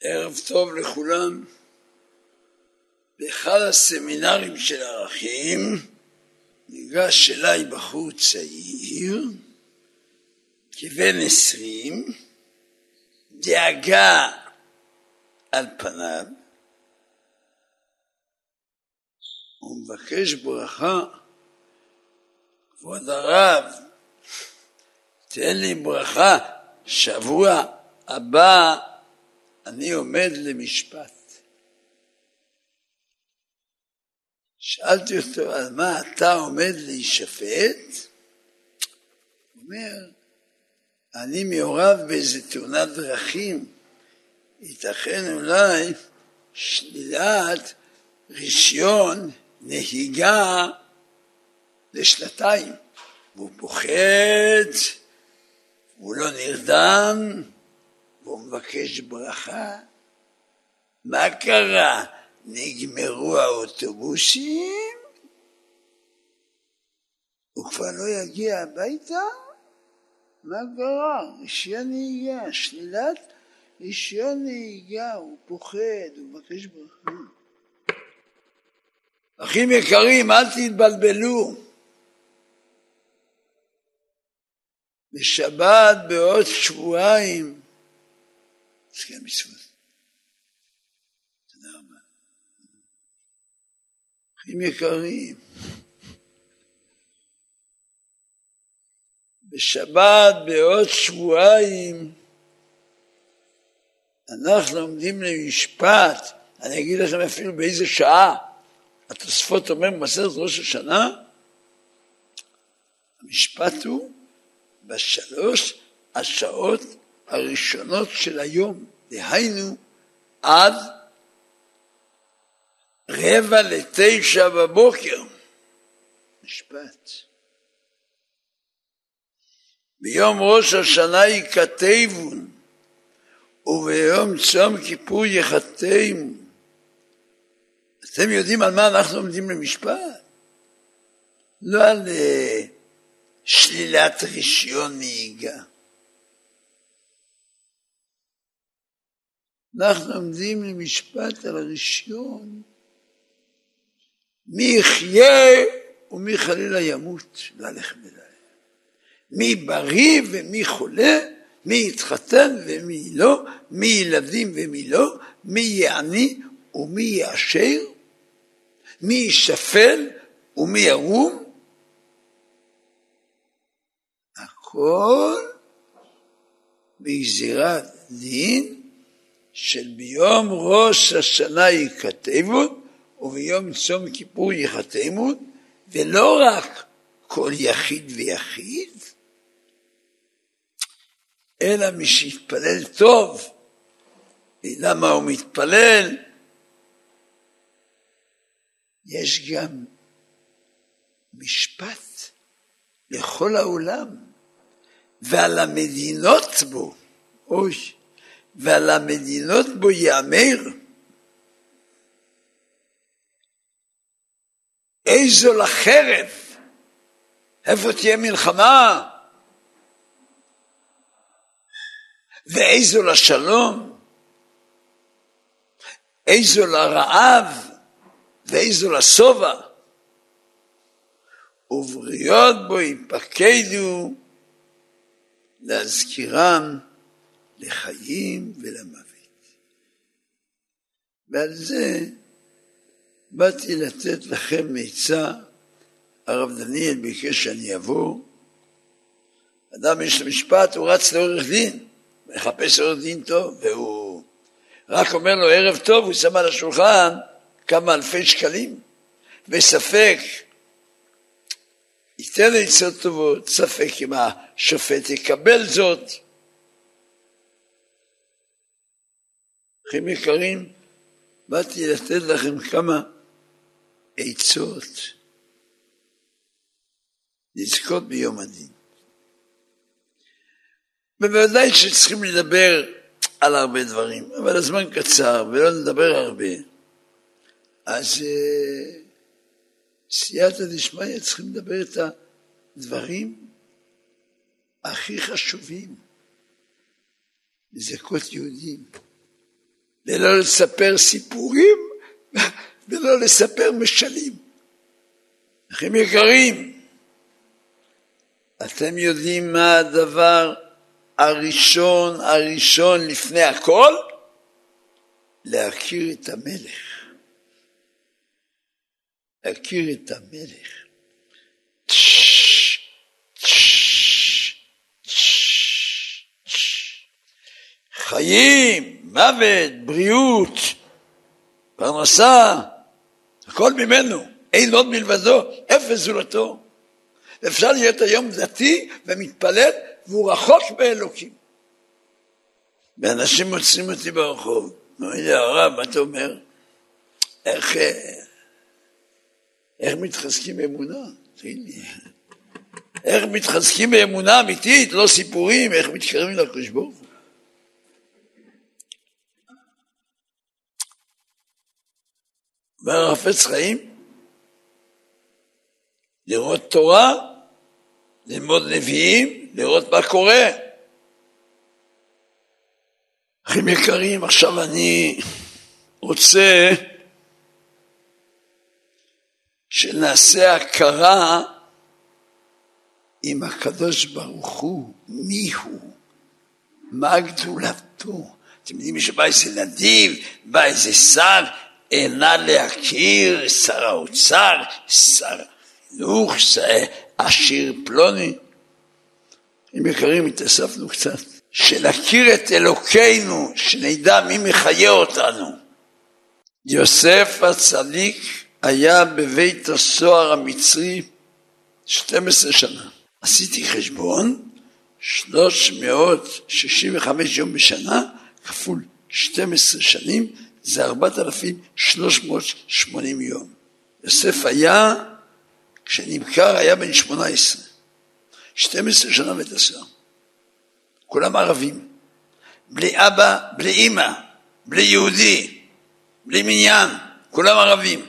ערב טוב לכולם. באחד הסמינרים של ערכים ניגש אליי בחור צעיר, כבן עשרים, דאגה על פניו, הוא מבקש ברכה, כבוד הרב, תן לי ברכה, שבוע הבא אני עומד למשפט. שאלתי אותו, על מה אתה עומד להישפט? הוא אומר, אני מעורב באיזה תאונת דרכים, ייתכן אולי שלילת רישיון נהיגה לשנתיים. והוא פוחד, הוא לא נרדם, והוא מבקש ברכה. מה קרה? נגמרו האוטובוסים? הוא כבר לא יגיע הביתה? מה קרה? רישיון נהיגה, שלילת רישיון נהיגה, הוא פוחד, הוא מבקש ברכה. אחים יקרים, אל תתבלבלו. בשבת בעוד שבועיים צריכים מצוות. תודה רבה. אחים יקרים, בשבת בעוד שבועיים אנחנו עומדים למשפט, אני אגיד לכם אפילו באיזה שעה, התוספות אומר במסכת ראש השנה, המשפט הוא בשלוש השעות הראשונות של היום, דהיינו עד רבע לתשע בבוקר. משפט. ביום ראש השנה ייכתבון, וביום צום כיפור יחתמו. אתם יודעים על מה אנחנו עומדים למשפט? לא על אה, שלילת רישיון נהיגה. אנחנו עומדים למשפט על הרישיון מי יחיה ומי חלילה ימות, להלך בלילה. מי בריא ומי חולה, מי יתחתן ומי לא, מי ילדים ומי לא, מי יעני ומי יעשר, מי יישפל ומי ירום. הכל בגזירת דין של ביום ראש השנה ייכתבו וביום צום כיפור ייחתמו, ולא רק כל יחיד ויחיד, אלא מי שיתפלל טוב. למה הוא מתפלל? יש גם משפט לכל העולם, ועל המדינות בו, אוי, ועל המדינות בו יאמר, איזו לחרב, איפה תהיה מלחמה? ואיזו לשלום, איזו לרעב, ואיזו לשובע. ובריות בו יפקדו להזכירם לחיים ולמוות. ועל זה באתי לתת לכם עצה, הרב דניאל ביקש שאני אבוא. אדם יש לו משפט, הוא רץ לעורך דין, מחפש עורך דין טוב, והוא רק אומר לו ערב טוב, הוא שם על השולחן כמה אלפי שקלים, וספק ייתן עצות טובות, ספק אם השופט יקבל זאת. אחים יקרים, באתי לתת לכם כמה עצות לזכות ביום הדין. בוודאי שצריכים לדבר על הרבה דברים, אבל הזמן קצר ולא נדבר הרבה. אז אה, סייעתא דשמיא צריכים לדבר את הדברים הכי חשובים לזכות יהודים. ולא לספר סיפורים ולא לספר משלים. אחים יקרים, אתם יודעים מה הדבר הראשון, הראשון לפני הכל? להכיר את המלך. להכיר את המלך. חיים, מוות, בריאות, פרנסה, הכל ממנו, אין עוד מלבדו, אפס זולתו. אפשר להיות היום דתי ומתפלל והוא רחוק מאלוקים. ואנשים מוצאים אותי ברחוב, אומרים לי הרב, מה אתה אומר? איך, איך מתחזקים באמונה? תגיד לי, איך מתחזקים באמונה אמיתית, לא סיפורים, איך מתקרבים לקדוש ברוך הוא? אומר החפץ חיים, לראות תורה, ללמוד נביאים, לראות מה קורה. אחים יקרים, עכשיו אני רוצה שנעשה הכרה עם הקדוש ברוך הוא, מי הוא, מה גדולתו. אתם יודעים, שבא איזה נדיב, בא איזה שר, אינה להכיר שר האוצר, שר החינוך, עשיר פלוני. אם יקרים, התאספנו קצת. שנכיר את אלוקינו, שנדע מי מחיה אותנו. יוסף הצדיק היה בבית הסוהר המצרי 12 שנה. עשיתי חשבון, 365 יום בשנה כפול 12 שנים זה 4,380 יום. יוסף היה, כשנמכר היה בן 18, 12 שנה הסוהר. כולם ערבים, בלי אבא, בלי אימא, בלי יהודי, בלי מניין, כולם ערבים.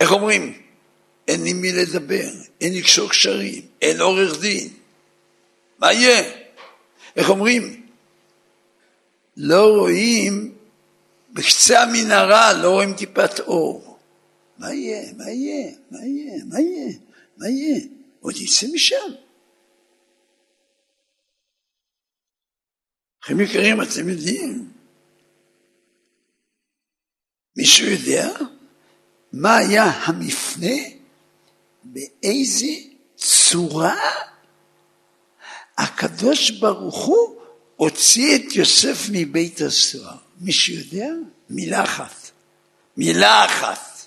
איך אומרים? אין עם מי לדבר, אין לקשור קשרים, אין עורך דין. מה יהיה? איך אומרים? לא רואים בקצה המנהרה, לא רואים טיפת אור. מה יהיה? מה יהיה? מה יהיה? מה יהיה? מה יהיה? עוד יצא משם. אחים יקרים, אתם יודעים, מישהו יודע מה היה המפנה? באיזה צורה הקדוש ברוך הוא הוציא את יוסף מבית הסוהר. מישהו יודע? מילה אחת. מילה אחת.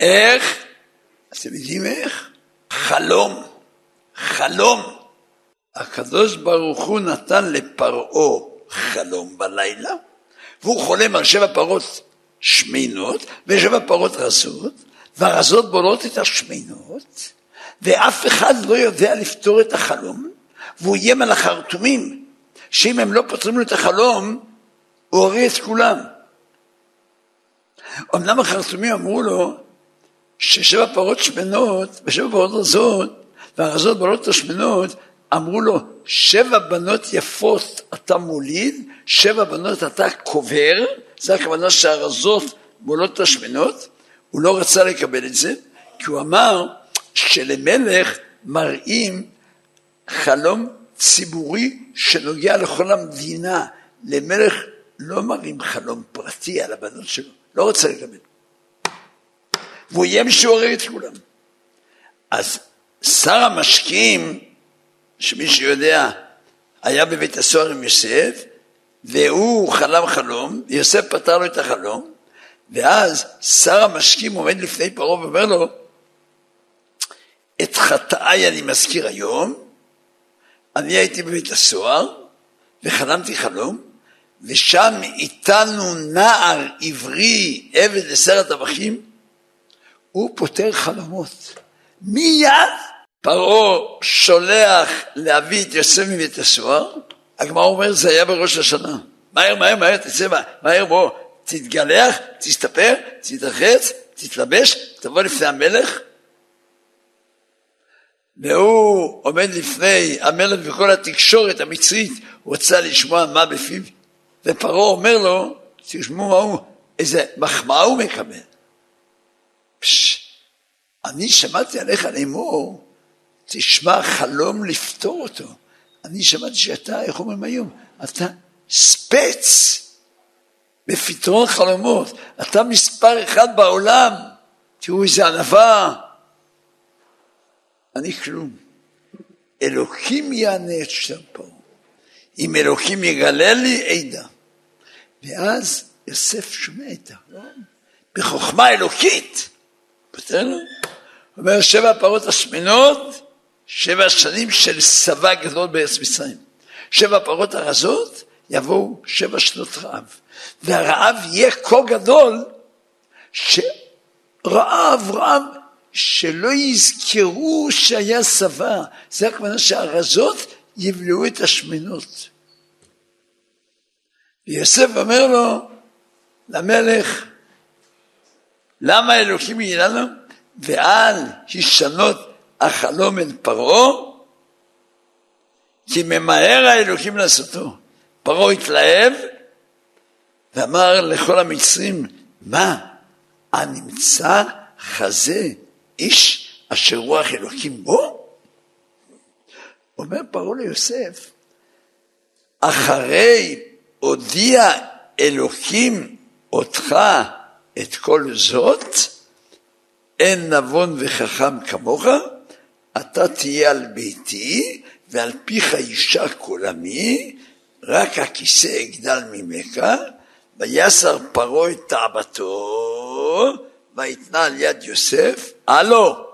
איך? אתם יודעים איך? חלום. חלום. הקדוש ברוך הוא נתן לפרעה חלום בלילה, והוא חולם על שבע פרות שמינות ושבע פרות רזות, והרזות בולות את השמינות, ואף אחד לא יודע לפתור את החלום, והוא איים על החרטומים, שאם הם לא פותרים לו את החלום, הוא הורג את כולם. אמנם החרטומים אמרו לו ששבע פרות שמנות ושבע פרות רזות, והרזות את השמנות, אמרו לו, שבע בנות יפות אתה מוליד, שבע בנות אתה קובר, זה הכוונה שהרזות בולות השמנות, הוא לא רצה לקבל את זה, כי הוא אמר שלמלך מראים חלום ציבורי שנוגע לכל המדינה. למלך לא מראים חלום פרטי על הבנות שלו, לא רוצה לקבל. והוא איים שהוא את כולם. אז שר המשקיעים שמי שיודע, היה בבית הסוהר עם יוסף, והוא חלם חלום, יוסף פתר לו את החלום, ואז שר המשקים עומד לפני פרעה ואומר לו, את חטאיי אני מזכיר היום, אני הייתי בבית הסוהר וחלמתי חלום, ושם איתנו נער עברי, עבד לשר הטבחים, הוא פותר חלומות. מיד פרעה שולח להביא את יוסף מבית הסוהר, הגמרא אומר זה היה בראש השנה. מהר, מהר, מהר, תצא, מהר בוא, תתגלח, תסתפר, תתרחץ, תתלבש, תבוא לפני המלך. והוא עומד לפני המלך וכל התקשורת המצרית רוצה לשמוע מה בפיו. ופרעה אומר לו, תשמעו מה הוא, איזה מחמאה הוא מקבל. פש, אני שמעתי עליך לאמור, תשמע חלום לפתור אותו. אני שמעתי שאתה, איך אומרים היום, אתה ספץ בפתרון חלומות, אתה מספר אחד בעולם, תראו איזה ענווה. אני כלום. אלוקים יענה את שם פה. אם אלוקים יגלה לי, עדה. ואז יוסף שומע את הרעיון בחוכמה אלוקית. בסדר? אומר שבע הפרות השמנות, שבע שנים של שבע גדול בארץ מצרים. שבע הפרות הרזות, יבואו שבע שנות רעב. והרעב יהיה כה גדול, שרעב, רעב, שלא יזכרו שהיה שבע. זה הכוונה שהרזות יבלעו את השמנות. ויוסף אומר לו, למלך, למה אלוקים יהיה לנו? ואל הישנות החלום אל פרעה, כי ממהר האלוקים לעשותו. פרעה התלהב ואמר לכל המצרים, מה, הנמצא חזה איש אשר רוח אלוקים בו? אומר פרעה ליוסף, אחרי הודיע אלוקים אותך את כל זאת, אין נבון וחכם כמוך, אתה תהיה על ביתי, ועל פיך יישק כל עמי, רק הכיסא יגדל ממך, ויסר פרעה את תאוותו, ויתנה על יד יוסף. הלו,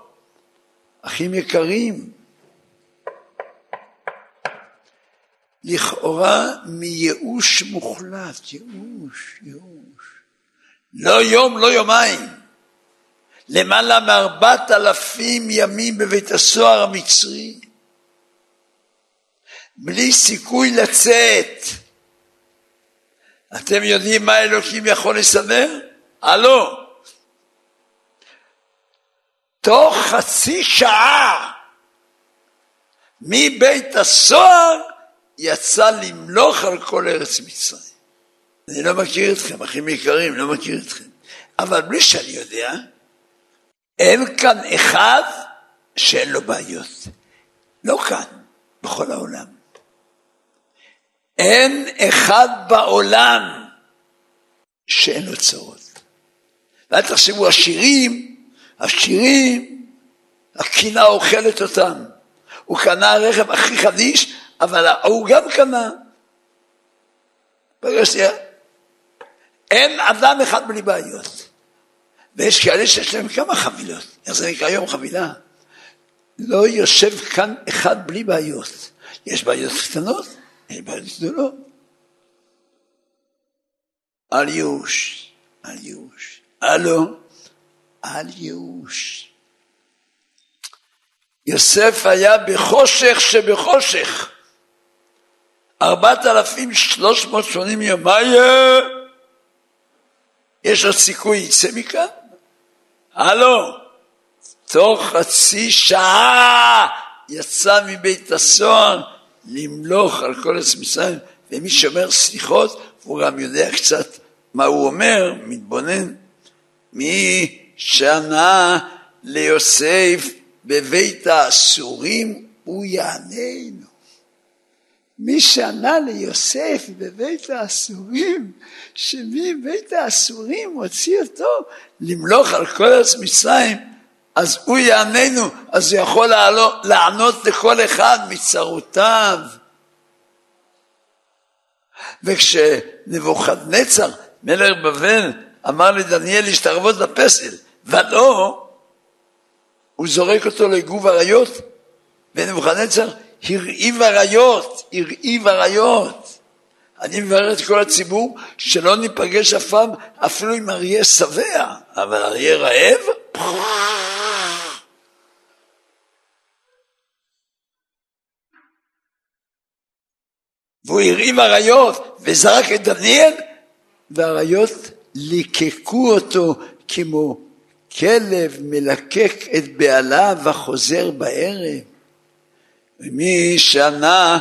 אחים יקרים, לכאורה מייאוש מוחלט, ייאוש, ייאוש. לא יום, לא יומיים. למעלה מארבעת אלפים ימים בבית הסוהר המצרי, בלי סיכוי לצאת. אתם יודעים מה אלוקים יכול לסדר? הלו, תוך חצי שעה מבית הסוהר יצא למלוך על כל ארץ מצרים. אני לא מכיר אתכם, אחים יקרים, לא מכיר אתכם. אבל בלי שאני יודע, אין כאן אחד שאין לו בעיות. לא כאן, בכל העולם. אין אחד בעולם שאין לו צרות. ואל תחשבו, עשירים, עשירים, הקינה אוכלת אותם. הוא קנה רכב הכי חדיש, אבל הוא גם קנה. אין אדם אחד בלי בעיות. ויש כאלה שיש להם כמה חבילות, איך זה נקרא היום חבילה? לא יושב כאן אחד בלי בעיות. יש בעיות קטנות, יש בעיות גדולות. אל ייאוש, אל ייאוש. הלו, אל ייאוש. יוסף היה בחושך שבחושך. ארבעת אלפים שלוש מאות שמונים יום, מה יהיה? יש עוד סיכוי יצא מכאן? הלו, תוך חצי שעה יצא מבית הסוהר למלוך על כל ארץ מצרים, ומי שאומר סליחות, הוא גם יודע קצת מה הוא אומר, מתבונן. מי שענה ליוסף בבית האסורים, הוא יעננו. מי שענה ליוסף בבית האסורים, שמבית האסורים הוציא אותו למלוך על כל ארץ מצרים, אז הוא יעננו, אז הוא יכול לענות לכל אחד מצרותיו. וכשנבוכדנצר, מלך בבל, אמר לדניאל להשתרבות לפסל, ולא, הוא זורק אותו לגוב אריות, ונבוכדנצר הרעיב אריות, הרעיב אריות. אני מברך את כל הציבור שלא ניפגש אף פעם אפילו עם אריה שבע, אבל אריה רעב? והוא הרעיב אריות וזרק את דניאל, והאריות ליקקו אותו כמו כלב מלקק את בעליו וחוזר בערב. ומי שענה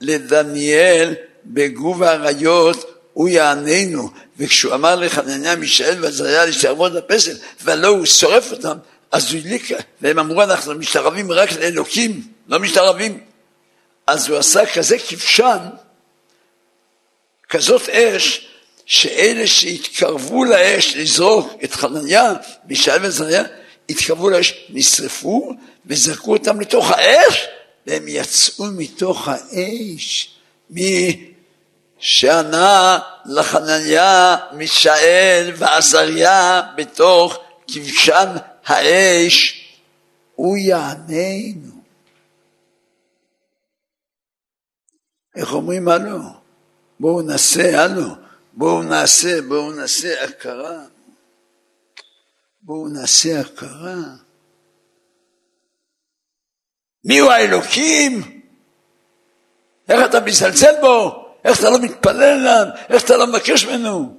לדניאל בגוב האריות, הוא יעננו, וכשהוא אמר לחנניה, מישאל ועזריה להשתערבות לפסל, ולא הוא שורף אותם, אז הוא הדליק, והם אמרו אנחנו משתרבים רק לאלוקים, לא משתרבים. אז הוא עשה כזה כבשן, כזאת אש, שאלה שהתקרבו לאש לזרוק את חנניה, מישאל ועזריה, התקרבו לאש, נשרפו וזרקו אותם לתוך האש, והם יצאו מתוך האש. מי לחנניה, מישאל ועזריה בתוך כבשן האש, הוא יעננו. איך אומרים הלו? בואו נעשה הלו, בואו נעשה, בואו נעשה הכרה. בואו נעשה הכרה. מי הוא האלוקים? איך אתה מזלזל בו? איך אתה לא מתפלל אליו? איך אתה לא מבקש ממנו?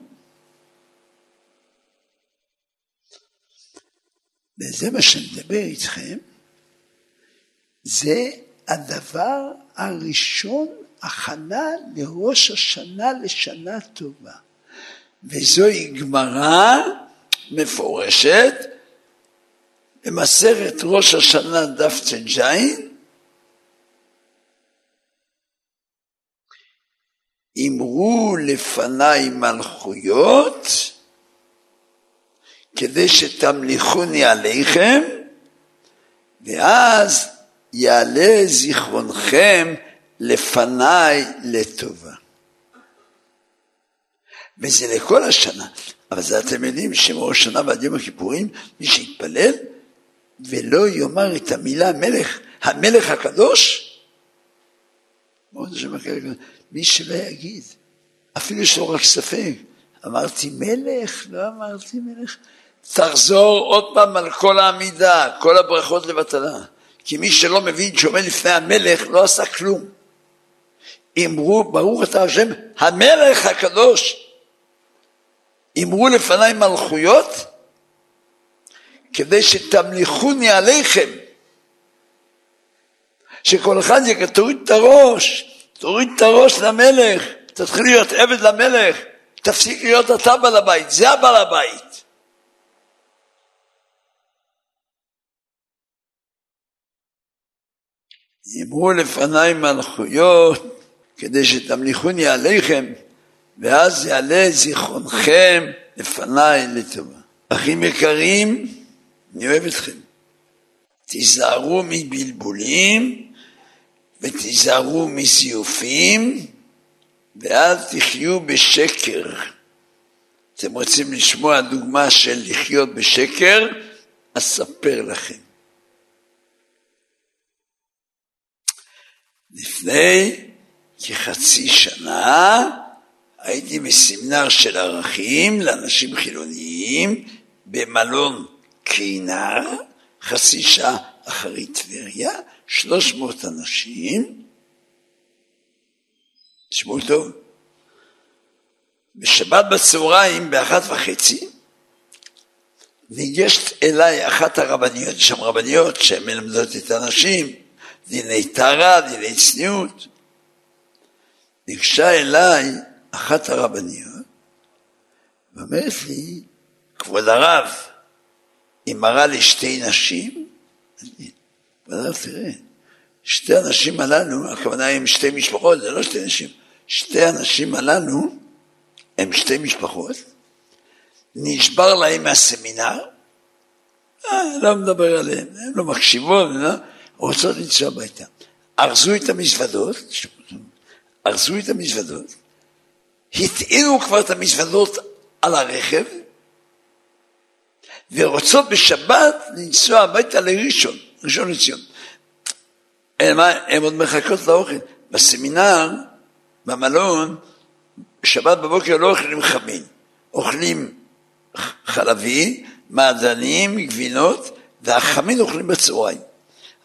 וזה מה שאני מדבר איתכם, זה הדבר הראשון, הכנה לראש השנה לשנה טובה. וזוהי גמרא מפורשת במסכת ראש השנה דף ט"ז אמרו לפניי מלכויות כדי שתמליכוני עליכם ואז יעלה זיכרונכם לפניי לטובה. וזה לכל השנה. אבל זה אתם יודעים שמראש שנה ועד יום הכיפורים, מי שיתפלל ולא יאמר את המילה מלך, המלך הקדוש, מי שלא יגיד, אפילו יש לו רק ספק, אמרתי מלך, לא אמרתי מלך, תחזור עוד פעם על כל העמידה, כל הברכות לבטלה, כי מי שלא מבין שעומד לפני המלך לא עשה כלום. אמרו ברוך אתה השם המלך הקדוש אמרו לפניי מלכויות כדי שתמליכוני עליכם. שכל אחד יגיד, תוריד את הראש, תוריד את הראש למלך, תתחיל להיות עבד למלך, תפסיק להיות אתה בעל הבית, זה הבעל הבית. אמרו לפניי מלכויות כדי שתמליכוני עליכם ואז יעלה זיכרונכם לפניי לטובה. אחים יקרים, אני אוהב אתכם. תיזהרו מבלבולים ותיזהרו מזיופים ואל תחיו בשקר. אתם רוצים לשמוע דוגמה של לחיות בשקר? אספר לכם. לפני כחצי שנה הייתי בסמינר של ערכים לאנשים חילוניים במלון כינר, חצי שעה אחרי טבריה, שלוש מאות אנשים, תשמעו טוב, בשבת בצהריים באחת וחצי ניגשת אליי אחת הרבניות, יש שם רבניות שהן מלמדות את האנשים, דיני טהרה, דיני צניעות. ניגשה אליי אחת הרבניות ואומרת לי, כבוד הרב, היא מראה לי שתי נשים, הרב תראה, שתי הנשים הללו, הכוונה היא שתי משפחות, זה לא שתי נשים, שתי הנשים הללו הם שתי משפחות, נשבר להם מהסמינר, אה, לא מדבר עליהם, הן לא מקשיבות, לא, רוצות לנסוע הביתה. ארזו את המזוודות, ארזו את המזוודות, הטעינו כבר את המזוודות על הרכב, ורוצות בשבת לנסוע הביתה לראשון, ראשון לציון. הן עוד מחכות לאוכל. בסמינר, במלון, בשבת בבוקר לא אוכלים חמין, אוכלים חלבי, מעדנים, גבינות, והחמין אוכלים בצהריים.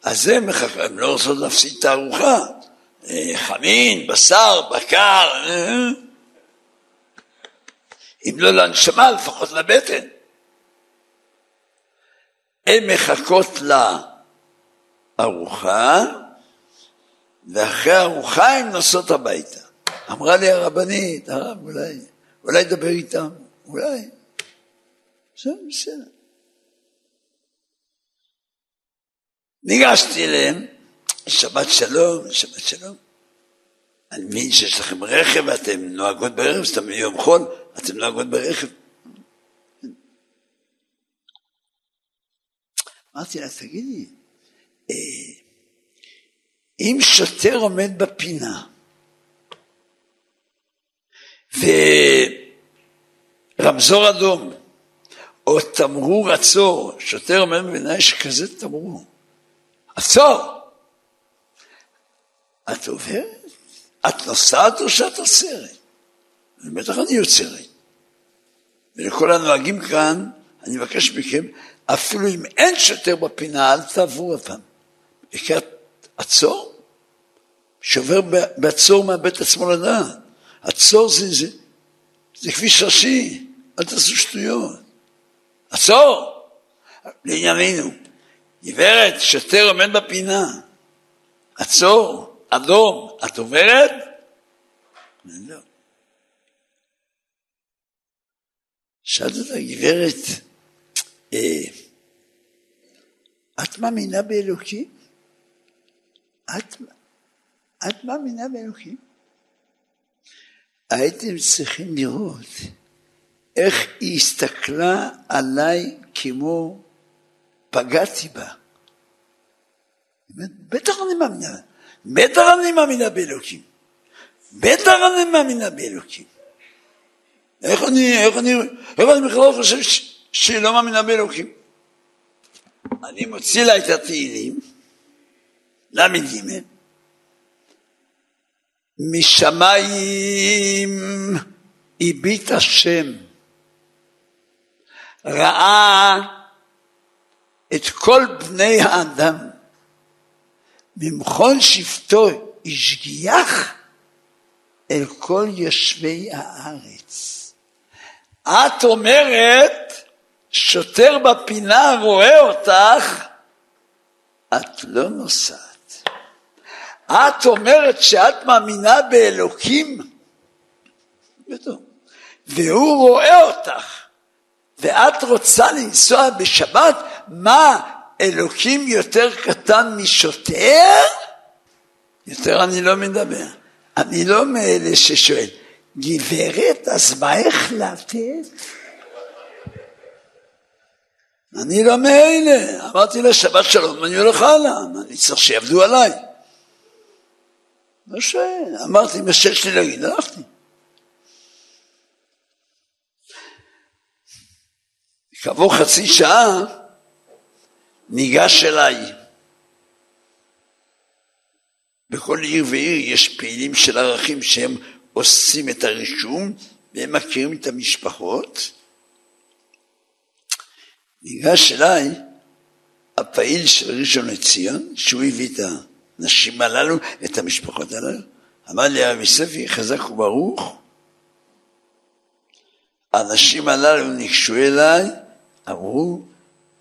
אז הם הם לא רוצות להפסיד את הארוחה. אה, חמין, בשר, בקר, אה, אם לא לנשמה, לפחות לבטן. הן מחכות לארוחה, ואחרי הארוחה הן נוסעות הביתה. אמרה לי הרבנית, הרב, אולי, אולי דבר איתם, אולי. בסדר, בסדר. ניגשתי אליהם, שבת שלום, שבת שלום. אני מבין שיש לכם רכב ואתם נוהגות ברכב, סתם יום חול, אתם נוהגות ברכב. אמרתי לה, תגידי, אה, אם שוטר עומד בפינה ורמזור אדום או תמרור עצור, שוטר עומד בפינה, יש כזה תמרור, עצור! את עוברת? את נוסעת או שאת עוצרת? בטח אני עוצרת. ולכל הנוהגים כאן, אני מבקש מכם, אפילו אם אין שוטר בפינה, אל תעברו אותם. לקראת עצור, שובר בעצור מאבד את עצמו לדעת. עצור זה, זה, זה כביש ראשי, אל תעשו שטויות. עצור! לענייננו, גברת, שוטר עומד בפינה, עצור, אדום, את עוברת? לא. שאלתי אותה, גברת, אה, את מאמינה באלוקים? את, את מאמינה באלוקים? הייתם צריכים לראות איך היא הסתכלה עליי כמו פגעתי בה. בטח אני מאמינה, בטח אני מאמינה באלוקים. בטח אני מאמינה באלוקים. איך אני, איך אני, איך אני בכלל חושב שהיא לא מאמינה באלוקים? אני מוציא לה את התהילים, ל"ג, משמיים הביט השם, ראה את כל בני האדם, ממכון שבטו השגיח אל כל יושבי הארץ. את אומרת, שוטר בפינה רואה אותך, את לא נוסעת. את אומרת שאת מאמינה באלוקים, והוא רואה אותך, ואת רוצה לנסוע בשבת, מה, אלוקים יותר קטן משוטר? יותר אני לא מדבר. אני לא מאלה ששואל, גברת, אז מה החלטת? אני לא מאלה, אמרתי לה שבת שלום, אני הולך הלאה, אני צריך שיעבדו עליי. אמרתי, מה שיש לי להגיד, הלכתי. כעבור חצי שעה ניגש אליי. בכל עיר ועיר יש פעילים של ערכים שהם עושים את הרישום והם מכירים את המשפחות. ניגש אליי הפעיל של ראשון לציון, שהוא הביא את הנשים הללו, את המשפחות הללו, אמר לי הרב יוספי, חזק וברוך, הנשים הללו ניגשו אליי, אמרו,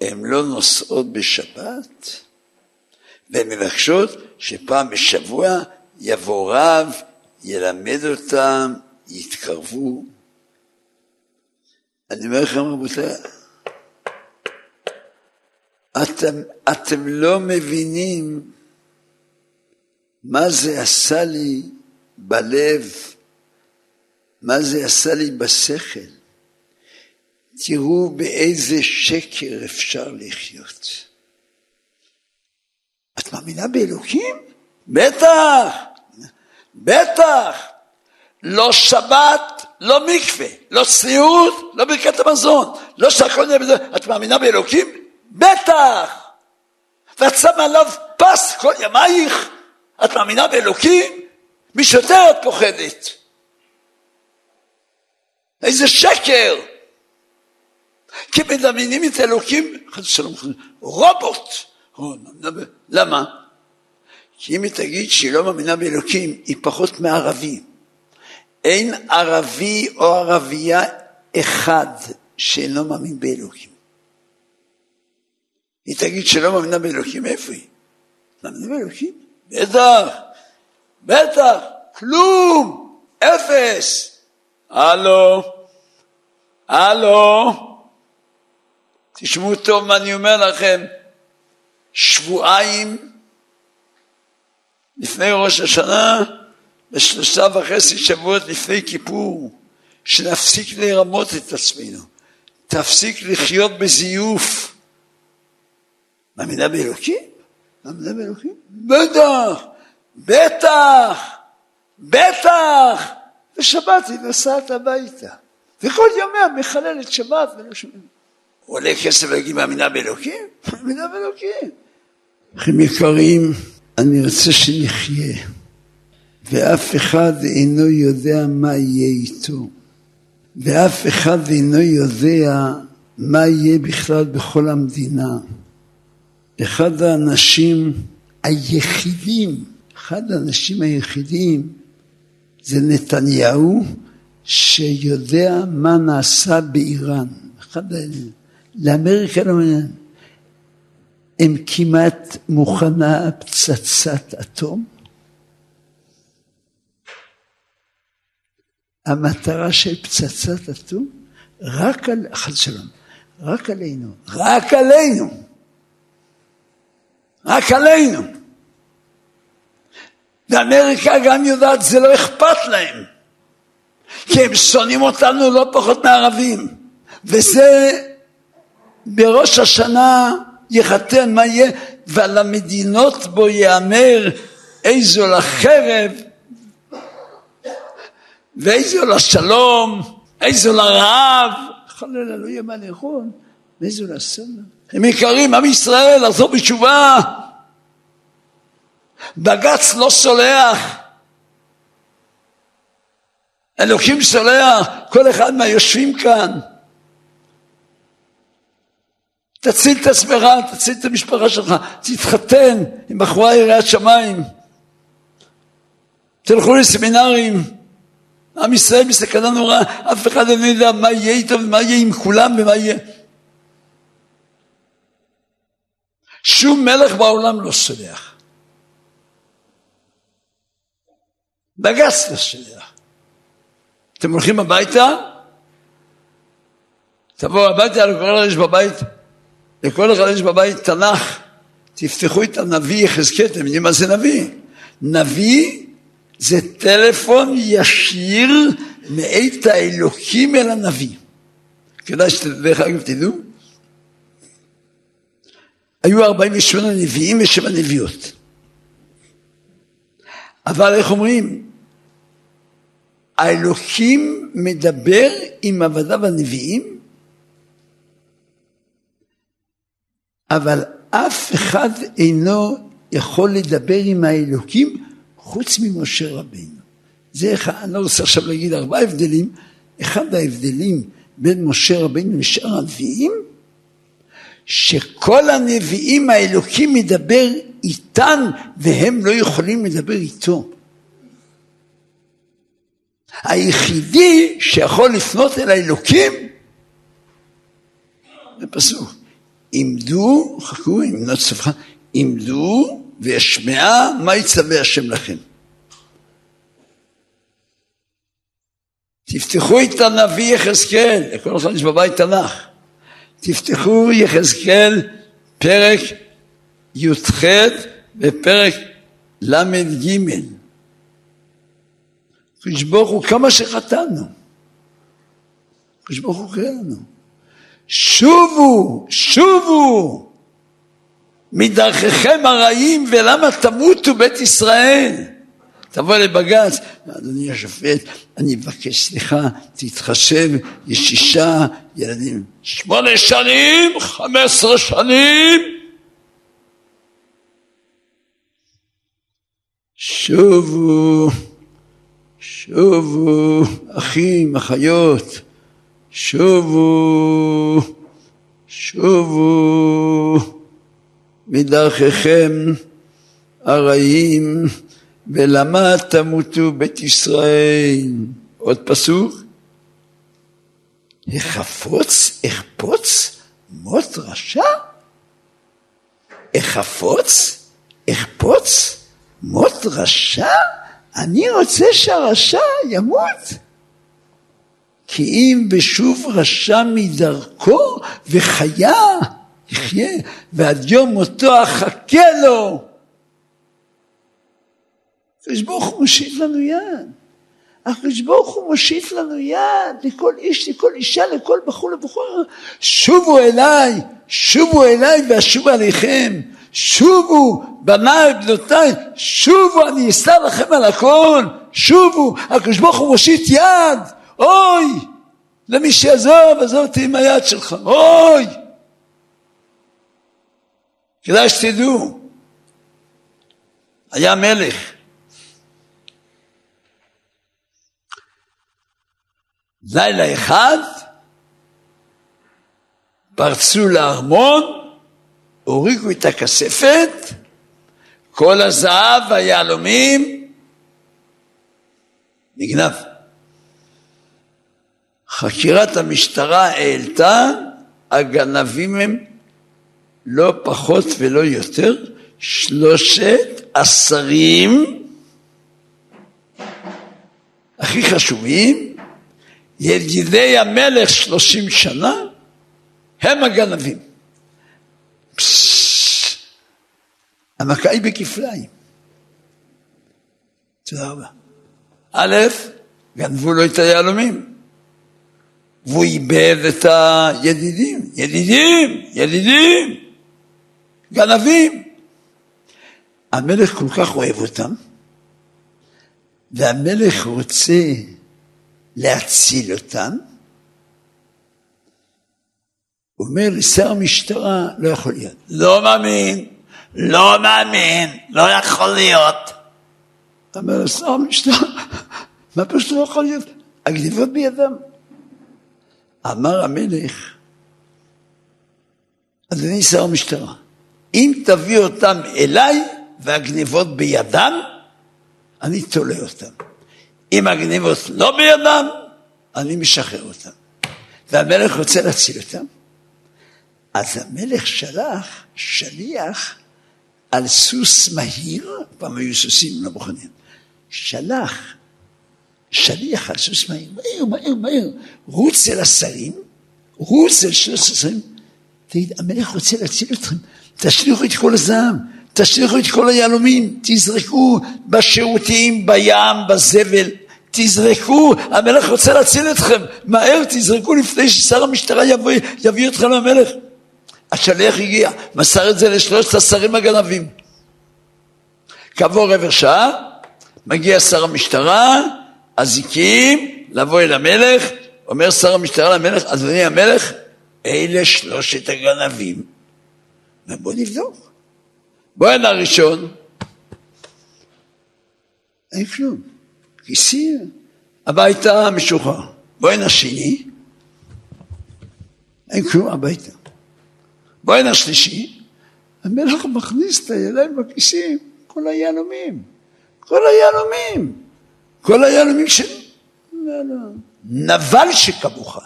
הן לא נוסעות בשבת, והן מבקשות שפעם בשבוע יבוא רב ילמד אותם, יתקרבו. אני אומר לכם רבותיי, אתם, אתם לא מבינים מה זה עשה לי בלב, מה זה עשה לי בשכל. תראו באיזה שקר אפשר לחיות. את מאמינה באלוקים? בטח. בטח, לא שבת, לא מקווה, לא סיעוד, לא ברכת המזון, לא שהכל בזה. את מאמינה באלוקים? בטח! ואת שמה עליו פס כל ימייך, את מאמינה באלוקים? מי שיותר את פוחדת. איזה שקר! כי מדמיינים את אלוקים, חס ושלום, רובוט. למה? כי אם היא תגיד שהיא לא מאמינה באלוקים, היא פחות מערבי. אין ערבי או ערבייה אחד שאינו מאמין באלוקים. היא תגיד שלא מאמינה באלוקים, איפה היא? מאמינה באלוקים? בטח, בטח, כלום, אפס. הלו, הלו, תשמעו טוב מה אני אומר לכם, שבועיים לפני ראש השנה ושלושה וחצי שבועות לפני כיפור, שנפסיק לרמות את עצמנו, תפסיק לחיות בזיוף. מאמינה באלוקים? מאמינה באלוקים? בטח, בטח, בטח. ושבת היא נוסעת הביתה, וכל יומיה מחללת שבת ולא שומעים. עולה כסף להגיד מאמינה באלוקים? מאמינה באלוקים. אחים יקרים, אני רוצה שנחיה, ואף אחד אינו יודע מה יהיה איתו, ואף אחד אינו יודע מה יהיה בכלל בכל המדינה. אחד האנשים היחידים, אחד האנשים היחידים זה נתניהו שיודע מה נעשה באיראן. אחד. לאמריקה לא מעניין. הם כמעט מוכנה פצצת אטום. המטרה של פצצת אטום רק על, חד שלום, רק עלינו, רק עלינו, רק עלינו. ואמריקה גם יודעת, זה לא אכפת להם, כי הם שונאים אותנו לא פחות מערבים, וזה בראש השנה יחתן מה יהיה, ועל המדינות בו יאמר איזו לחרב ואיזו לשלום, איזו לרעב, חלילה יהיה מה לאכול, ואיזו לסלם. הם יקרים, עם ישראל, לחזור בתשובה. בג"ץ לא סולח. אלוקים סולח, כל אחד מהיושבים כאן. תציל את עצמך, תציל את המשפחה שלך, תתחתן עם בחורה יראת שמיים, תלכו לסמינרים, עם ישראל בסכנה נוראה, אף אחד לא יודע מה יהיה איתו ומה יהיה עם כולם ומה יהיה. שום מלך בעולם לא סולח. בג"ץ לא סולח. אתם הולכים הביתה? תבואו הביתה, לכל אחד יש בבית, לכל אחד יש בבית תנ"ך. תפתחו את הנביא יחזקאל, אתם יודעים מה זה נביא? נביא זה טלפון ישיר מאת האלוקים אל הנביא. כדאי שדרך אגב תדעו, היו 48 נביאים ושבע נביאות. אבל איך אומרים? האלוקים מדבר עם עבדיו הנביאים, אבל אף אחד אינו יכול לדבר עם האלוקים חוץ ממשה רבינו. זה אחד, אני לא רוצה עכשיו להגיד ארבעה הבדלים, אחד ההבדלים בין משה רבינו לשאר הנביאים, שכל הנביאים האלוקים מדבר איתן והם לא יכולים לדבר איתו. היחידי שיכול לפנות אל האלוקים זה פסוק. עמדו, חכו, אם לא עמדו וישמעה מה יצווה השם לכם. תפתחו את הנביא יחזקאל, לכל אחד יש בבית תנ"ך. תפתחו יחזקאל פרק י"ח ופרק ל"ג. הקדוש ברוך הוא כמה שחטאנו. הקדוש ברוך הוא קורא לנו. שובו, שובו מדרככם הרעים ולמה תמותו בית ישראל? תבוא לבג"ץ, אדוני השופט, אני מבקש סליחה, תתחשב, יש שישה ילדים, שמונה שנים, חמש עשרה שנים. שובו, שובו, אחים, אחיות, שובו, שובו. מדרככם הרעים ולמה תמותו בית ישראל. עוד פסוק. החפוץ, אחפוץ, מות רשע? החפוץ, אחפוץ, מות רשע? אני רוצה שהרשע ימות. כי אם בשוב רשע מדרכו וחיה, יחיה, ועד יום מותו אחכה לו. הקדוש ברוך הוא מושיט לנו יד. הקדוש ברוך הוא מושיט לנו יד לכל איש, לכל אישה, לכל בחור לבחור. שובו אליי, שובו אליי ואשוב עליכם. שובו, בניי, בנותיי, שובו, אני אסתר לכם על הכל. שובו, הקדוש ברוך הוא מושיט יד. אוי, למי שיעזוב, עזוב אותי עם היד שלך. אוי. כדאי שתדעו, היה מלך לילה אחד פרצו לארמון, הוריגו את הכספת, כל הזהב והיהלומים נגנב. חקירת המשטרה העלתה, הגנבים הם לא פחות ולא יותר שלושת השרים הכי חשובים ידידי המלך שלושים שנה הם הגנבים. המכה היא בכפליים. תודה רבה. א', גנבו לו את היהלומים. והוא איבד את הידידים. ידידים, ידידים, גנבים. המלך כל כך אוהב אותם, והמלך רוצה להציל אותם. אומר לשר המשטרה, לא יכול להיות. לא מאמין, לא מאמין, לא יכול להיות. אומר לשר המשטרה, מה פשוט לא יכול להיות? הגניבות בידם. אמר המלך, אדוני שר המשטרה, אם תביא אותם אליי והגניבות בידם, אני תולה אותם. אם הגניבות לא בידם, אני משחרר אותם. והמלך רוצה להציל אותם. אז המלך שלח שליח על סוס מהיר, פעם היו סוסים לא מוכנים, שלח שליח על סוס מהיר, מהיר, מהיר, מהיר, רוץ אל השרים, רוץ אל שלוש השרים, תגיד, המלך רוצה להציל אתכם, תשליכו את כל הזעם, תשליכו את כל היהלומים, תזרקו בשירותים, בים, בזבל, תזרקו, המלך רוצה להציל אתכם, מהר תזרקו לפני ששר המשטרה יביא, יביא אתכם למלך. השליח הגיע, מסר את זה לשלושת השרים הגנבים. כעבור רבע שעה, מגיע שר המשטרה, אזיקים, לבוא אל המלך, אומר שר המשטרה למלך, אדוני המלך, אלה שלושת הגנבים. בוא נבדוק. בוא הנה הראשון, אין כלום. כיסי הביתה משוחרר. הנה השני, אין כלום הביתה. הנה השלישי, המלך מכניס את הידיים בכיסים, כל היהלומים, כל היהלומים, כל היהלומים של... נבל שכמוך,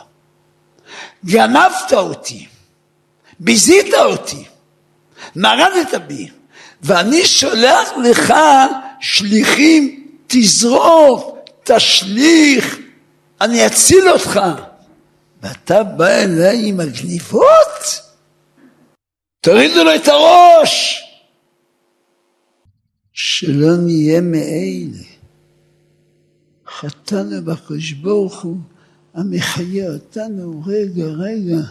גנבת אותי, ביזית אותי, מרדת בי, ואני שולח לך שליחים תזרוק, תשליך, אני אציל אותך. ואתה בא אליי עם הגניבות? תורידו לו את הראש. שלא נהיה מאלה. חטאנו בקדוש ברוך הוא, המחיה אותנו רגע רגע.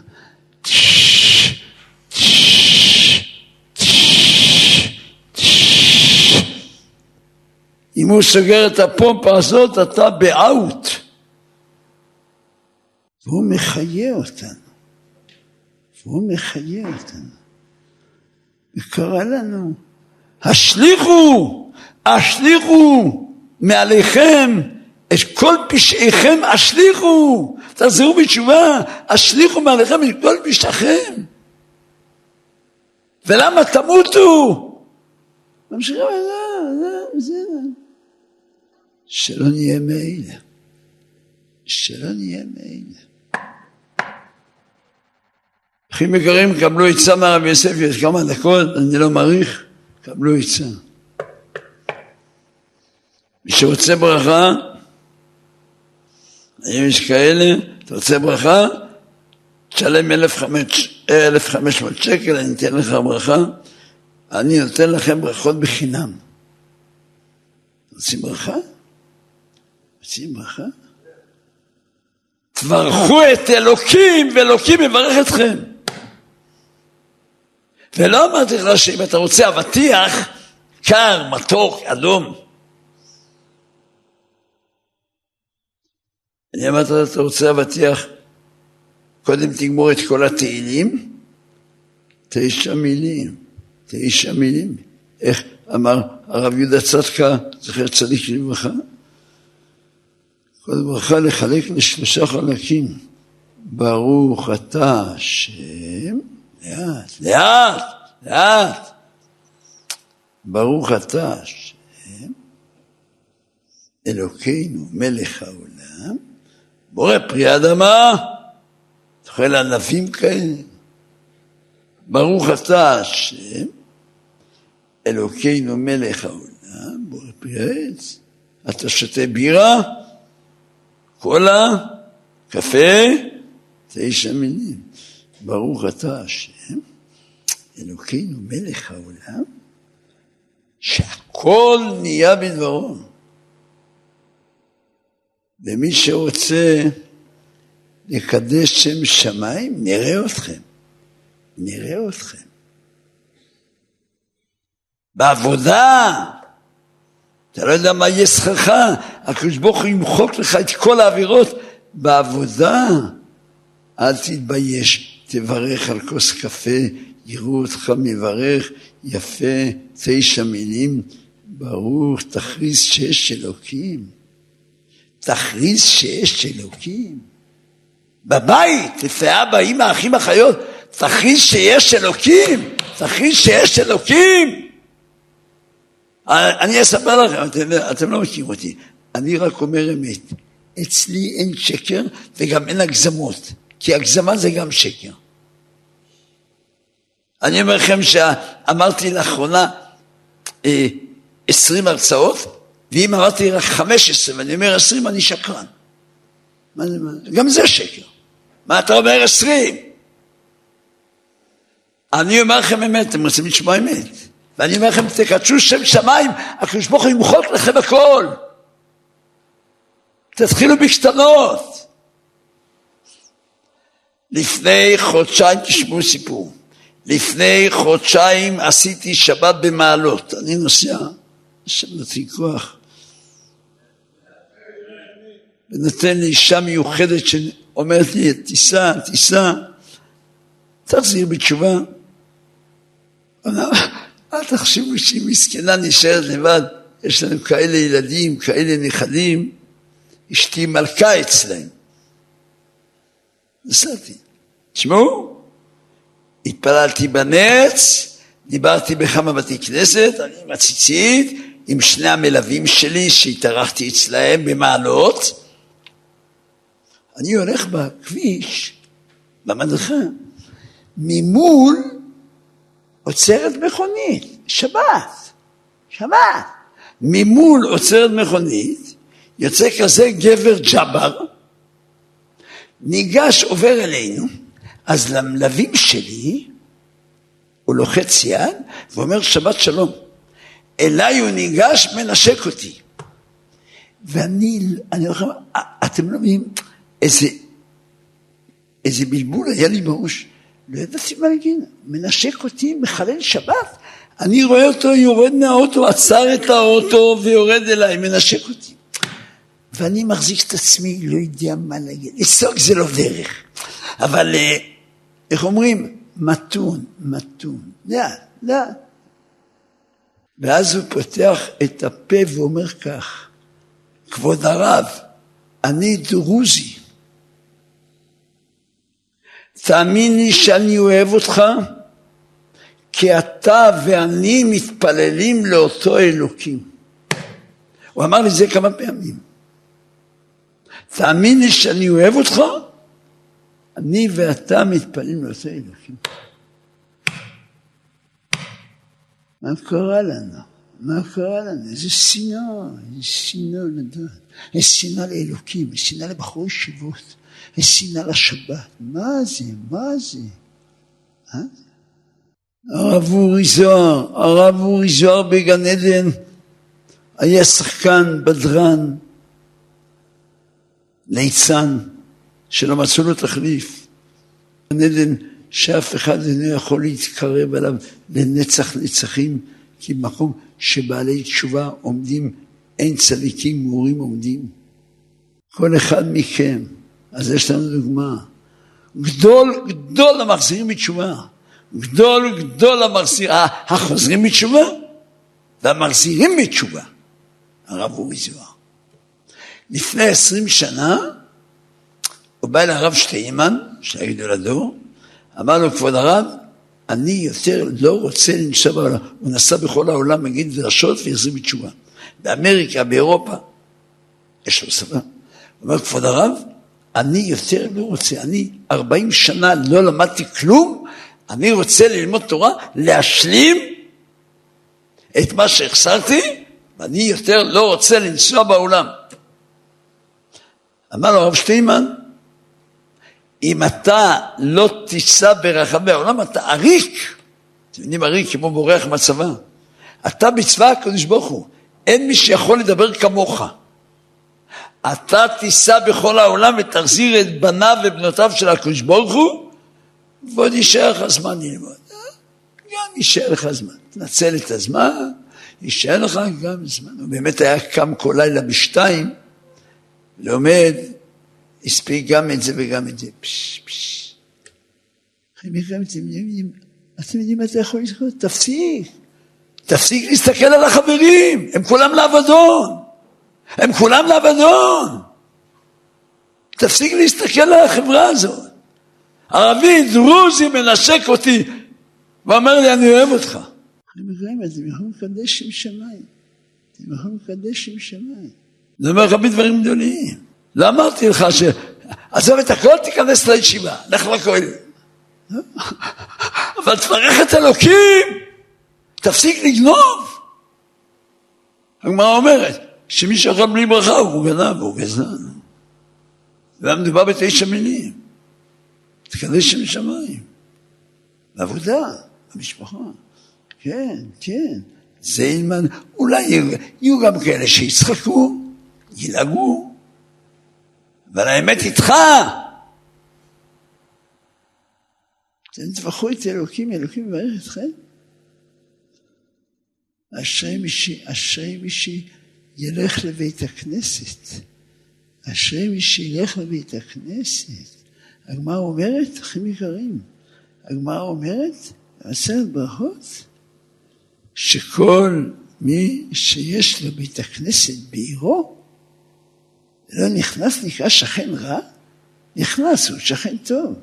אם הוא סוגר את הפומפה הזאת, אתה באאוט. והוא מחיה אותנו. והוא מחיה אותנו. וקרא לנו, השליכו, השליכו מעליכם את כל פשעיכם, השליכו, תחזרו בתשובה, השליכו מעליכם את כל פשעיכם. ולמה תמותו? ממשיכים, זה, זה, זה. שלא נהיה מאלה. שלא נהיה מאלה. אחים יקרים, קבלו עצה מהרב יוסף, יש כמה דקות, אני לא מעריך, קבלו עצה. מי שרוצה ברכה, האם יש כאלה, אתה רוצה ברכה? תשלם 1,500 שקל, אני אתן לך ברכה. אני נותן לכם ברכות בחינם. רוצים ברכה? רוצים ברכה? תברכו את אלוקים, ואלוקים יברך אתכם. ולא אמרתי לך שאם אתה רוצה אבטיח, קר, מתוק, אדום. אני אמרתי לך, אתה רוצה אבטיח, קודם תגמור את כל התהילים, תשע מילים, תשע מילים. איך אמר הרב יהודה צדקה, זכר צדיק לברכה? כל ברכה לחלק לשלושה חלקים. ברוך אתה השם, לאט, לאט, לאט. ברוך אתה השם, אלוקינו מלך העולם, בורא פרי אדמה, אוכל ענפים כאלה. ברוך אתה השם, אלוקינו מלך העולם, בורא פרי העץ. אתה שותה בירה, קולה, קפה, תשע מילים. ברוך אתה השם, אלוקינו מלך העולם, שהכל נהיה בדברו. ומי שרוצה לקדש שם שמיים, נראה אתכם. נראה אתכם. בעבודה, אתה לא יודע מה יהיה שכרך, הקדוש ברוך הוא ימחוק לך את כל העבירות בעבודה. אל תתבייש, תברך על כוס קפה, יראו אותך מברך, יפה, תשע מילים, ברוך, תכריז שיש אלוקים. תכריז שיש אלוקים. בבית, לפי אבא, אמא, אחים, אחיות, תכריז שיש אלוקים, תכריז שיש אלוקים. אני אספר לכם, אתם, אתם לא מכירים אותי, אני רק אומר אמת. אצלי אין שקר וגם אין הגזמות, כי הגזמה זה גם שקר. אני אומר לכם שאמרתי לאחרונה אה, עשרים הרצאות, ואם אמרתי רק חמש עשרה ואני אומר עשרים, אני שקרן. גם זה שקר. מה אתה אומר עשרים? אני אומר לכם אמת, אתם רוצים לשמוע אמת. ואני אומר לכם, תקדשו שם שמיים, הקדוש ברוך הוא ימחוק לכם הכל. תתחילו בקטנות. לפני חודשיים, תשמעו סיפור. לפני חודשיים עשיתי שבת במעלות. אני נוסע, השם נתן כוח. ונותן לי אישה מיוחדת שאומרת לי, תיסע, תיסע, תחזיר בתשובה. אל תחשבו שהיא מסכנה נשארת לבד, יש לנו כאלה ילדים, כאלה נכדים, אשתי מלכה אצלהם. נסעתי. תשמעו, התפללתי בנץ, דיברתי בכמה בתי כנסת, אני עם הציצית, עם שני המלווים שלי שהתארחתי אצלהם במעלות. אני הולך בכביש, במדרכה, ממול עוצרת מכונית, שבת, שבת. ממול עוצרת מכונית, יוצא כזה גבר ג'אבר, ניגש, עובר אלינו, אז למלווים שלי, הוא לוחץ יד ואומר שבת שלום. אליי הוא ניגש, מנשק אותי. ואני, אני אומר לכם, אתם לא מבינים איזה, איזה בלבול היה לי בראש. ידעתי מה להגיד, מנשק אותי, מחלל שבת. אני רואה אותו יורד מהאוטו, עצר את האוטו ויורד אליי, מנשק אותי. ואני מחזיק את עצמי, לא יודע מה להגיד. לצעוק זה לא דרך. אבל אה, איך אומרים? מתון, מתון. לאט, לאט. ואז הוא פותח את הפה ואומר כך, כבוד הרב, אני דרוזי. תאמין לי שאני אוהב אותך, כי אתה ואני מתפללים לאותו אלוקים. הוא אמר לי זה כמה פעמים. תאמין לי שאני אוהב אותך, אני ואתה מתפללים לאותו אלוקים. מה קורה לנו? מה קרה לנו? איזה שנאה, איזה שנאה לדעת. איזה שנאה לאלוקים, איזה שנאה לבחורי ישיבות, שנאה לשבת. מה זה? מה זה? אה? הרב אורי זוהר, הרב אורי זוהר בגן עדן היה שחקן, בדרן, ליצן, שלא מצאו לו תחליף. גן עדן שאף אחד אינו יכול להתקרב אליו לנצח נצחים, כי במקום שבעלי תשובה עומדים, אין צדיקים גמורים עומדים. כל אחד מכם, אז יש לנו דוגמה, גדול גדול המחזירים בתשובה, גדול גדול המחזיר, החוזרים בתשובה והמחזירים בתשובה, הרב אורי זוהר. לפני עשרים שנה הוא בא אל הרב שטיימן, שהיה גדול הדור, אמר לו, כבוד הרב, אני יותר לא רוצה לנסוע בעולם. הוא נסע בכל העולם, מגיד דרשות והחזיר בתשובה. באמריקה, באירופה, יש לו שפה. הוא אומר, כבוד הרב, אני יותר לא רוצה, אני ארבעים שנה לא למדתי כלום, אני רוצה ללמוד תורה, להשלים את מה שהחסרתי, ואני יותר לא רוצה לנסוע בעולם. אמר הרב שטיינמן, אם אתה לא תיסע ברחבי העולם, אתה עריק. אתם יודעים, עריק כמו בורח מהצבא. אתה בצבא הקדוש ברוך הוא, אין מי שיכול לדבר כמוך. אתה תיסע בכל העולם ותחזיר את בניו ובנותיו של הקדוש ברוך הוא, ועוד יישאר לך זמן ללמוד. גם יישאר לך זמן. תנצל את הזמן, יישאר לך גם זמן. הוא באמת היה קם כל לילה בשתיים, לומד הספיק גם את זה וגם את זה. פש, לזכור? תפסיק. תפסיק על החברים, הם כולם. הם כולם לאבדון. תפסיק להסתכל על החברה הזאת. ערבי, דרוזי, מנשק אותי, ואומר לי, אני אוהב אותך. חברים, אתם יכולים לקדש עם שמיים. אתם יכולים לקדש עם שמיים. זה אומר לך בדברים גדולים. לא אמרתי לך ש... עזוב את הכל, תיכנס לישיבה, לך לכהן. אבל תברך את אלוקים, תפסיק לגנוב. הגמרא אומרת שמי שאכל בלי ברכה הוא גנב, הוא גזען. מדובר בתשע מילים. תקדש שם שמיים. בעבודה, במשפחה. כן, כן. זה ילמד, אולי יהיו גם כאלה שיצחקו, ילעגו, אבל האמת איתך. אתם תבחרו את אלוקים, אלוקים מברך אתכם. אשרי מי, אשרי מי שילך לבית הכנסת. אשרי מי שילך לבית הכנסת. הגמרא אומרת, אחים יקרים, הגמרא אומרת, בעשרת ברכות, שכל מי שיש לו בית הכנסת בעירו, לא נכנס נקרא שכן רע? נכנס, הוא שכן טוב.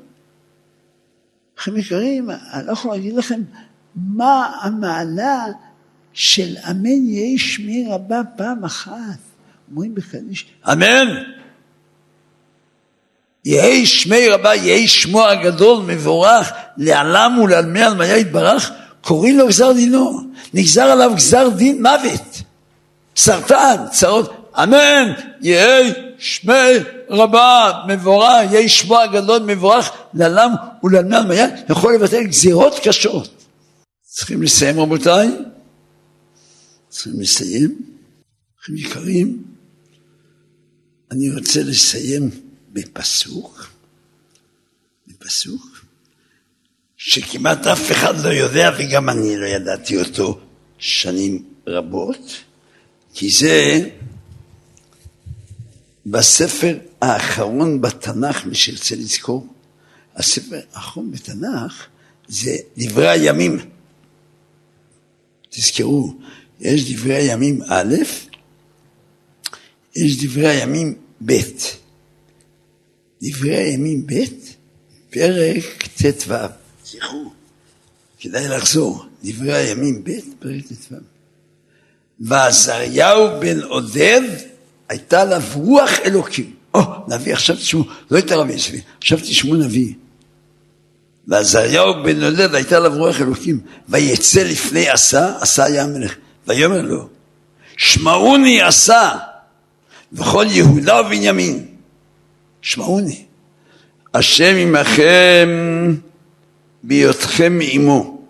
אחים יקרים, אני לא יכול להגיד לכם מה המעלה של אמן יהי שמי רבה פעם אחת. אומרים בקדיש, אמן! יהי שמי רבה, יהי שמו הגדול, מבורך, לעלם ולעלמי עלמיה יתברך, קוראים לו גזר דינו. נגזר עליו גזר דין מוות. סרטן, צרות, אמן, יהי שמי רבה, מבורך, יהי שמו הגדול מבורך, לעלם ולעלמי מיד, יכול לבטל גזירות קשות. צריכים לסיים רבותיי? צריכים לסיים? אחים יקרים, אני רוצה לסיים בפסוק, בפסוק, שכמעט אף אחד לא יודע וגם אני לא ידעתי אותו שנים רבות, כי זה בספר האחרון בתנ"ך, מי שירצה לזכור, הספר האחרון בתנ"ך זה דברי הימים. תזכרו, יש דברי הימים א', יש דברי הימים ב'. דברי הימים ב', פרק ט"ו. זכרו, כדאי לחזור. דברי הימים ב', פרק ט"ו. ועזריהו בן עודד הייתה עליו רוח אלוקים. או, oh, נביא, עכשיו תשמעו, לא את הרבי יסבי, עכשיו תשמעו נביא. ועזריהו בן עודד הייתה עליו רוח אלוקים, ויצא לפני עשה, עשה היה המלך, ויאמר לו, שמעוני עשה וכל יהודה ובנימין, שמעוני, השם עמכם בהיותכם עמו,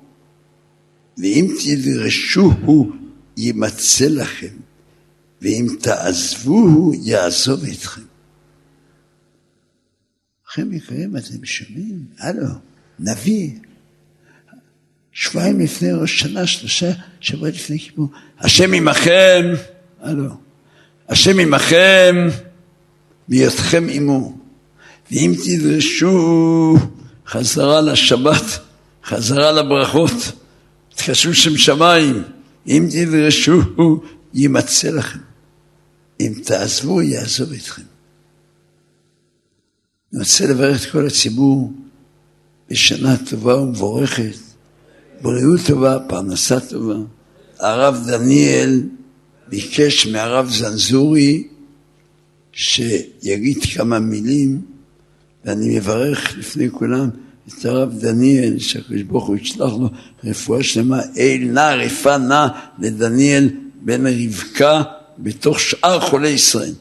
ואם תדרשוהו יימצא לכם, ואם תעזבוהו יעזוב אתכם. אחים יקרים, אתם שומעים? הלו, נביא. שבועיים לפני ראש שנה, שלושה שבועות לפני כיפור. השם עמכם, הלו. השם עמכם, בהיותכם עמו. ואם תדרשו חזרה לשבת, חזרה לברכות, תקשרו שם שמיים, אם תדרשו, יימצא לכם. אם תעזבו, יעזוב אתכם. אני רוצה לברך את כל הציבור בשנה טובה ומבורכת, בריאות טובה, פרנסה טובה. הרב דניאל ביקש מהרב זנזורי שיגיד כמה מילים, ואני מברך לפני כולם את הרב דניאל, שהקדוש ברוך הוא ישלח לו רפואה שלמה, אל נא רפא נא לדניאל בן רבקה בתוך שאר חולי ישראל.